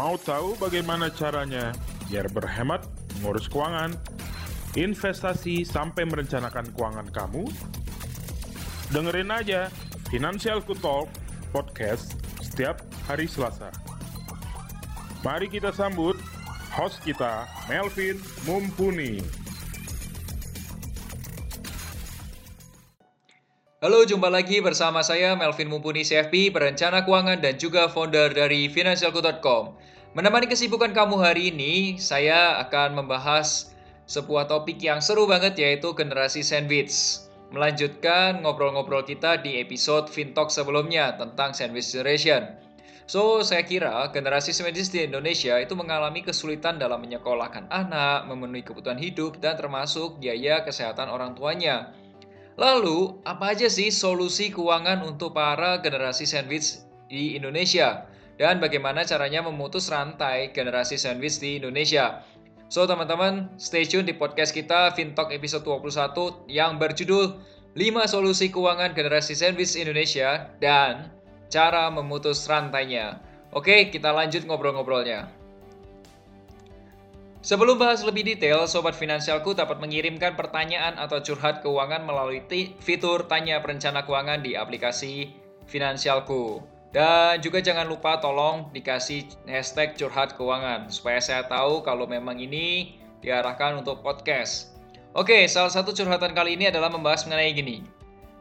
Mau tahu bagaimana caranya biar berhemat, mengurus keuangan, investasi sampai merencanakan keuangan kamu? Dengerin aja Financial Talk podcast setiap hari Selasa. Mari kita sambut host kita, Melvin Mumpuni. Halo, jumpa lagi bersama saya Melvin Mumpuni CFP, perencana keuangan dan juga founder dari financialku.com. Menemani kesibukan kamu hari ini, saya akan membahas sebuah topik yang seru banget yaitu generasi sandwich. Melanjutkan ngobrol-ngobrol kita di episode Fintalk sebelumnya tentang sandwich generation. So, saya kira generasi sandwich di Indonesia itu mengalami kesulitan dalam menyekolahkan anak, memenuhi kebutuhan hidup, dan termasuk biaya kesehatan orang tuanya. Lalu, apa aja sih solusi keuangan untuk para generasi sandwich di Indonesia? Dan bagaimana caranya memutus rantai generasi sandwich di Indonesia? So, teman-teman, stay tune di podcast kita Fintalk episode 21 yang berjudul 5 solusi keuangan generasi sandwich Indonesia dan cara memutus rantainya. Oke, kita lanjut ngobrol-ngobrolnya. Sebelum bahas lebih detail, Sobat Finansialku dapat mengirimkan pertanyaan atau curhat keuangan melalui fitur Tanya Perencana Keuangan di aplikasi Finansialku. Dan juga jangan lupa tolong dikasih hashtag curhat keuangan, supaya saya tahu kalau memang ini diarahkan untuk podcast. Oke, salah satu curhatan kali ini adalah membahas mengenai gini.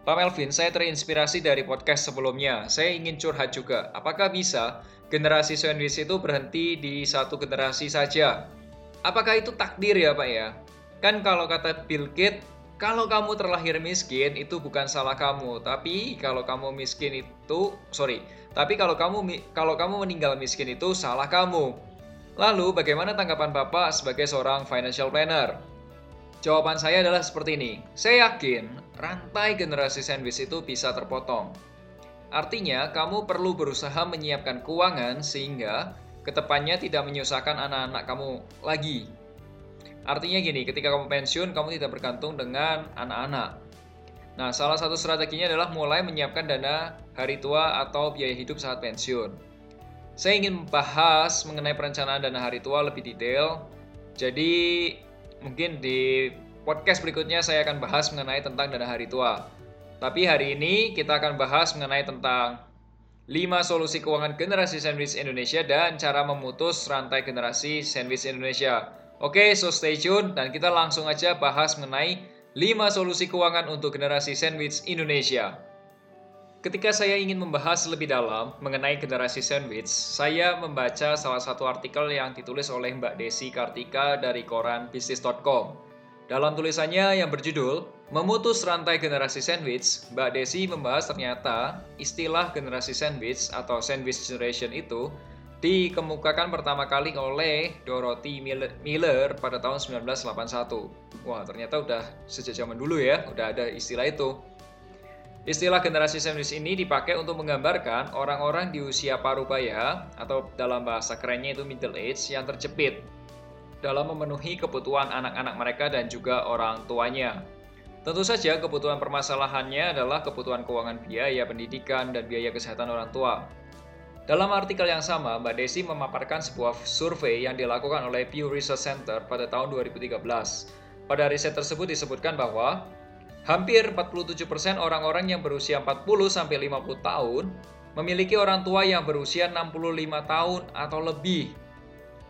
Pak Melvin, saya terinspirasi dari podcast sebelumnya. Saya ingin curhat juga. Apakah bisa generasi sandwich itu berhenti di satu generasi saja? Apakah itu takdir ya Pak ya? Kan kalau kata Bill Gates, kalau kamu terlahir miskin itu bukan salah kamu, tapi kalau kamu miskin itu sorry, tapi kalau kamu kalau kamu meninggal miskin itu salah kamu. Lalu bagaimana tanggapan Bapak sebagai seorang financial planner? Jawaban saya adalah seperti ini. Saya yakin rantai generasi sandwich itu bisa terpotong. Artinya, kamu perlu berusaha menyiapkan keuangan sehingga ketepannya tidak menyusahkan anak-anak kamu lagi. Artinya gini, ketika kamu pensiun, kamu tidak bergantung dengan anak-anak. Nah, salah satu strateginya adalah mulai menyiapkan dana hari tua atau biaya hidup saat pensiun. Saya ingin membahas mengenai perencanaan dana hari tua lebih detail. Jadi, mungkin di podcast berikutnya saya akan bahas mengenai tentang dana hari tua. Tapi hari ini kita akan bahas mengenai tentang 5 solusi keuangan generasi sandwich Indonesia dan cara memutus rantai generasi sandwich Indonesia. Oke, so stay tune dan kita langsung aja bahas mengenai 5 solusi keuangan untuk generasi sandwich Indonesia. Ketika saya ingin membahas lebih dalam mengenai generasi sandwich, saya membaca salah satu artikel yang ditulis oleh Mbak Desi Kartika dari koran bisnis.com. Dalam tulisannya yang berjudul Memutus Rantai Generasi Sandwich, Mbak Desi membahas ternyata istilah generasi sandwich atau sandwich generation itu dikemukakan pertama kali oleh Dorothy Miller pada tahun 1981. Wah, ternyata udah sejak zaman dulu ya, udah ada istilah itu. Istilah generasi sandwich ini dipakai untuk menggambarkan orang-orang di usia parubaya atau dalam bahasa kerennya itu middle age yang terjepit dalam memenuhi kebutuhan anak-anak mereka dan juga orang tuanya. Tentu saja kebutuhan permasalahannya adalah kebutuhan keuangan biaya pendidikan dan biaya kesehatan orang tua. Dalam artikel yang sama, Mbak Desi memaparkan sebuah survei yang dilakukan oleh Pew Research Center pada tahun 2013. Pada riset tersebut disebutkan bahwa hampir 47% orang-orang yang berusia 40-50 tahun memiliki orang tua yang berusia 65 tahun atau lebih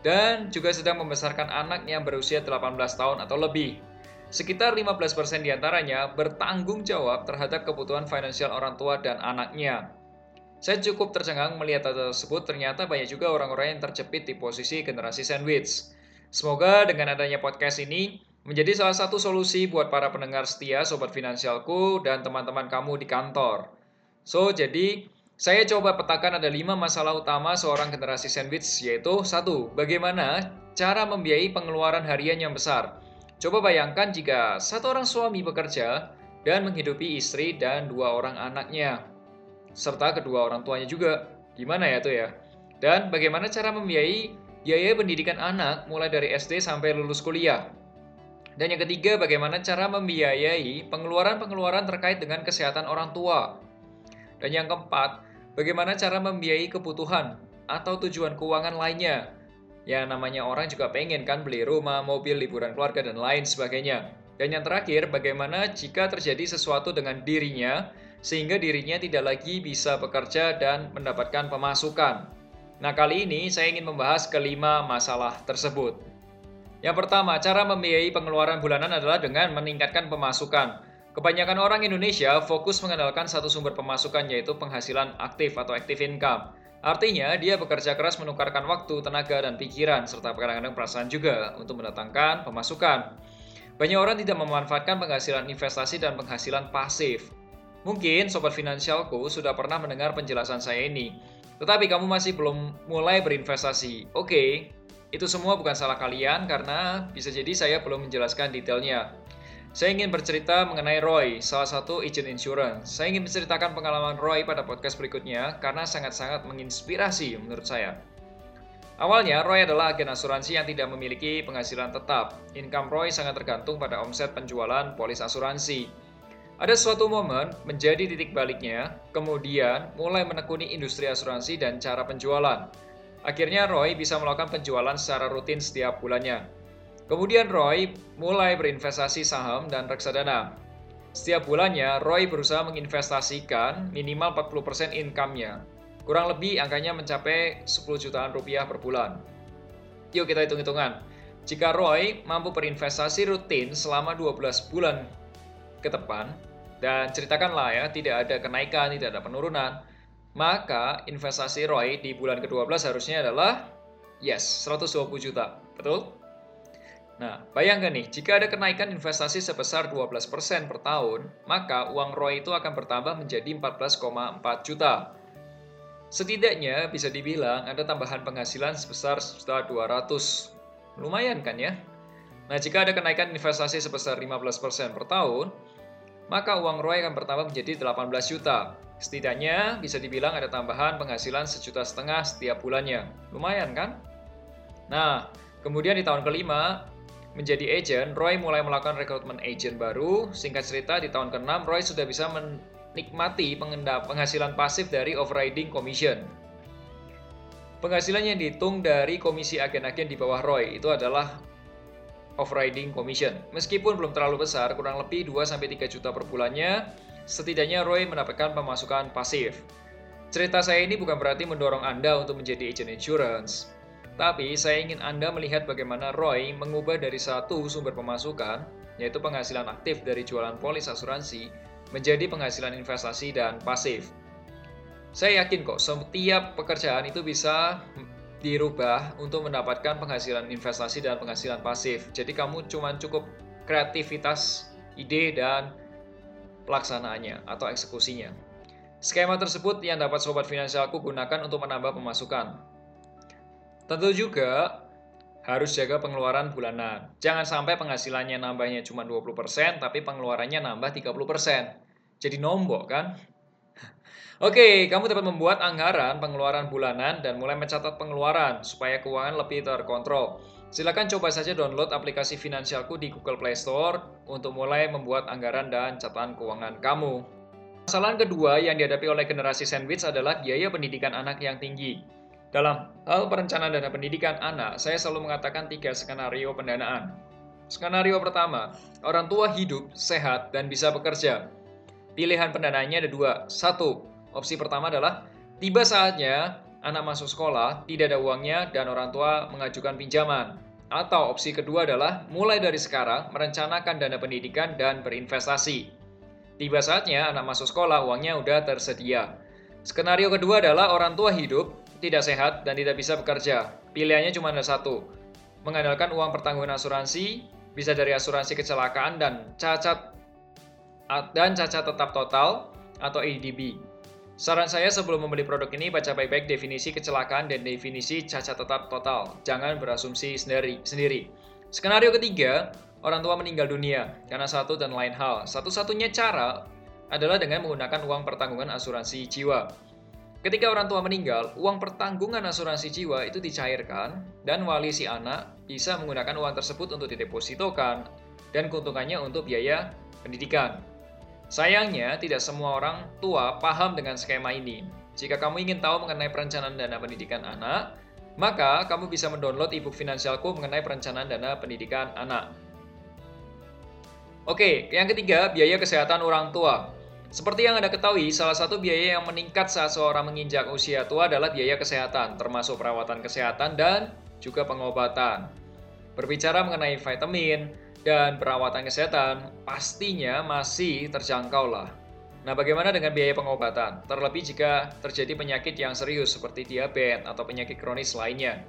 dan juga sedang membesarkan anak yang berusia 18 tahun atau lebih. Sekitar 15% di antaranya bertanggung jawab terhadap kebutuhan finansial orang tua dan anaknya. Saya cukup tercengang melihat data tersebut, ternyata banyak juga orang-orang yang terjepit di posisi generasi sandwich. Semoga dengan adanya podcast ini menjadi salah satu solusi buat para pendengar setia Sobat Finansialku dan teman-teman kamu di kantor. So, jadi saya coba petakan ada lima masalah utama seorang generasi sandwich, yaitu satu, bagaimana cara membiayai pengeluaran harian yang besar. Coba bayangkan jika satu orang suami bekerja dan menghidupi istri dan dua orang anaknya, serta kedua orang tuanya juga. Gimana ya tuh ya? Dan bagaimana cara membiayai biaya pendidikan anak mulai dari SD sampai lulus kuliah? Dan yang ketiga, bagaimana cara membiayai pengeluaran-pengeluaran terkait dengan kesehatan orang tua? Dan yang keempat, Bagaimana cara membiayai kebutuhan atau tujuan keuangan lainnya. Ya namanya orang juga pengen kan beli rumah, mobil, liburan keluarga, dan lain sebagainya. Dan yang terakhir, bagaimana jika terjadi sesuatu dengan dirinya, sehingga dirinya tidak lagi bisa bekerja dan mendapatkan pemasukan. Nah kali ini saya ingin membahas kelima masalah tersebut. Yang pertama, cara membiayai pengeluaran bulanan adalah dengan meningkatkan pemasukan. Kebanyakan orang Indonesia fokus mengandalkan satu sumber pemasukan yaitu penghasilan aktif atau active income. Artinya, dia bekerja keras menukarkan waktu, tenaga, dan pikiran, serta kadang-kadang perasaan juga untuk mendatangkan pemasukan. Banyak orang tidak memanfaatkan penghasilan investasi dan penghasilan pasif. Mungkin sobat finansialku sudah pernah mendengar penjelasan saya ini, tetapi kamu masih belum mulai berinvestasi. Oke, itu semua bukan salah kalian karena bisa jadi saya belum menjelaskan detailnya. Saya ingin bercerita mengenai Roy, salah satu agent insurance. Saya ingin menceritakan pengalaman Roy pada podcast berikutnya karena sangat-sangat menginspirasi menurut saya. Awalnya, Roy adalah agen asuransi yang tidak memiliki penghasilan tetap. Income Roy sangat tergantung pada omset penjualan polis asuransi. Ada suatu momen menjadi titik baliknya, kemudian mulai menekuni industri asuransi dan cara penjualan. Akhirnya Roy bisa melakukan penjualan secara rutin setiap bulannya. Kemudian Roy mulai berinvestasi saham dan reksadana. Setiap bulannya, Roy berusaha menginvestasikan minimal 40% income-nya. Kurang lebih angkanya mencapai 10 jutaan rupiah per bulan. Yuk kita hitung-hitungan. Jika Roy mampu berinvestasi rutin selama 12 bulan ke depan, dan ceritakanlah ya, tidak ada kenaikan, tidak ada penurunan, maka investasi Roy di bulan ke-12 harusnya adalah yes, 120 juta. Betul? Nah, bayangkan nih, jika ada kenaikan investasi sebesar 12% per tahun, maka uang ROI itu akan bertambah menjadi 14,4 juta. Setidaknya bisa dibilang ada tambahan penghasilan sebesar 200. Lumayan kan ya? Nah, jika ada kenaikan investasi sebesar 15% per tahun, maka uang ROI akan bertambah menjadi 18 juta. Setidaknya bisa dibilang ada tambahan penghasilan sejuta setengah setiap bulannya. Lumayan kan? Nah, kemudian di tahun kelima, menjadi agent, Roy mulai melakukan rekrutmen agent baru. Singkat cerita, di tahun ke-6, Roy sudah bisa menikmati penghasilan pasif dari overriding commission. Penghasilan yang dihitung dari komisi agen-agen di bawah Roy itu adalah overriding commission. Meskipun belum terlalu besar, kurang lebih 2-3 juta per bulannya, setidaknya Roy mendapatkan pemasukan pasif. Cerita saya ini bukan berarti mendorong Anda untuk menjadi agent insurance. Tapi saya ingin Anda melihat bagaimana Roy mengubah dari satu sumber pemasukan, yaitu penghasilan aktif dari jualan polis asuransi, menjadi penghasilan investasi dan pasif. Saya yakin kok setiap pekerjaan itu bisa dirubah untuk mendapatkan penghasilan investasi dan penghasilan pasif. Jadi kamu cuma cukup kreativitas, ide, dan pelaksanaannya atau eksekusinya. Skema tersebut yang dapat sobat finansialku gunakan untuk menambah pemasukan. Tentu juga harus jaga pengeluaran bulanan. Jangan sampai penghasilannya nambahnya cuma 20%, tapi pengeluarannya nambah 30%. Jadi nombok kan? Oke, kamu dapat membuat anggaran pengeluaran bulanan dan mulai mencatat pengeluaran supaya keuangan lebih terkontrol. Silakan coba saja download aplikasi finansialku di Google Play Store untuk mulai membuat anggaran dan catatan keuangan kamu. Masalah kedua yang dihadapi oleh generasi sandwich adalah biaya pendidikan anak yang tinggi. Dalam hal perencanaan dana pendidikan anak, saya selalu mengatakan tiga skenario pendanaan. Skenario pertama, orang tua hidup, sehat, dan bisa bekerja. Pilihan pendanaannya ada dua. Satu, opsi pertama adalah tiba saatnya anak masuk sekolah, tidak ada uangnya, dan orang tua mengajukan pinjaman. Atau opsi kedua adalah mulai dari sekarang merencanakan dana pendidikan dan berinvestasi. Tiba saatnya anak masuk sekolah, uangnya udah tersedia. Skenario kedua adalah orang tua hidup, tidak sehat, dan tidak bisa bekerja. Pilihannya cuma ada satu. Mengandalkan uang pertanggungan asuransi, bisa dari asuransi kecelakaan dan cacat dan cacat tetap total atau ADB. Saran saya sebelum membeli produk ini baca baik-baik definisi kecelakaan dan definisi cacat tetap total. Jangan berasumsi sendiri. sendiri. Skenario ketiga, orang tua meninggal dunia karena satu dan lain hal. Satu-satunya cara adalah dengan menggunakan uang pertanggungan asuransi jiwa. Ketika orang tua meninggal, uang pertanggungan asuransi jiwa itu dicairkan dan wali si anak bisa menggunakan uang tersebut untuk didepositokan dan keuntungannya untuk biaya pendidikan. Sayangnya, tidak semua orang tua paham dengan skema ini. jika kamu ingin tahu mengenai perencanaan dana pendidikan anak, maka kamu bisa mendownload ebook finansialku mengenai perencanaan dana pendidikan anak. Oke, yang ketiga, biaya kesehatan orang tua. Seperti yang Anda ketahui, salah satu biaya yang meningkat saat seorang menginjak usia tua adalah biaya kesehatan, termasuk perawatan kesehatan dan juga pengobatan. Berbicara mengenai vitamin dan perawatan kesehatan, pastinya masih terjangkau lah. Nah, bagaimana dengan biaya pengobatan? Terlebih jika terjadi penyakit yang serius seperti diabetes atau penyakit kronis lainnya.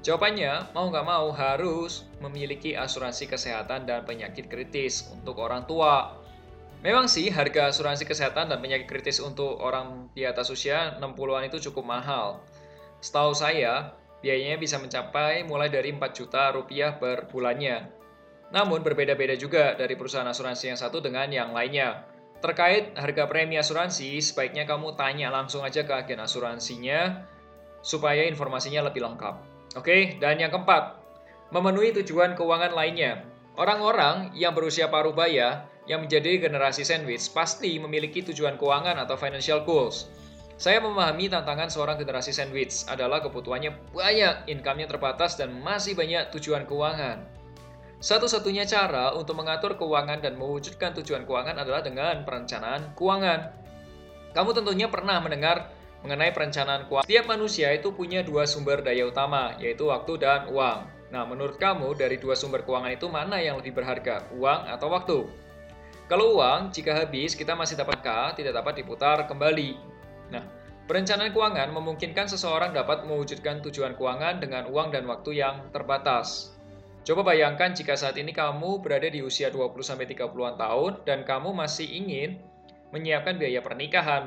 Jawabannya, mau nggak mau harus memiliki asuransi kesehatan dan penyakit kritis untuk orang tua. Memang sih harga asuransi kesehatan dan penyakit kritis untuk orang di atas usia 60-an itu cukup mahal. Setahu saya, biayanya bisa mencapai mulai dari 4 juta rupiah per bulannya. Namun berbeda-beda juga dari perusahaan asuransi yang satu dengan yang lainnya. Terkait harga premi asuransi, sebaiknya kamu tanya langsung aja ke agen asuransinya supaya informasinya lebih lengkap. Oke, dan yang keempat, memenuhi tujuan keuangan lainnya. Orang-orang yang berusia paruh baya yang menjadi generasi sandwich pasti memiliki tujuan keuangan atau financial goals. Saya memahami tantangan seorang generasi sandwich adalah kebutuhannya banyak, income-nya terbatas, dan masih banyak tujuan keuangan. Satu-satunya cara untuk mengatur keuangan dan mewujudkan tujuan keuangan adalah dengan perencanaan keuangan. Kamu tentunya pernah mendengar mengenai perencanaan keuangan. Setiap manusia itu punya dua sumber daya utama, yaitu waktu dan uang. Nah, menurut kamu dari dua sumber keuangan itu mana yang lebih berharga, uang atau waktu? Kalau uang, jika habis, kita masih dapat K, tidak dapat diputar kembali. Nah, perencanaan keuangan memungkinkan seseorang dapat mewujudkan tujuan keuangan dengan uang dan waktu yang terbatas. Coba bayangkan jika saat ini kamu berada di usia 20-30an tahun dan kamu masih ingin menyiapkan biaya pernikahan,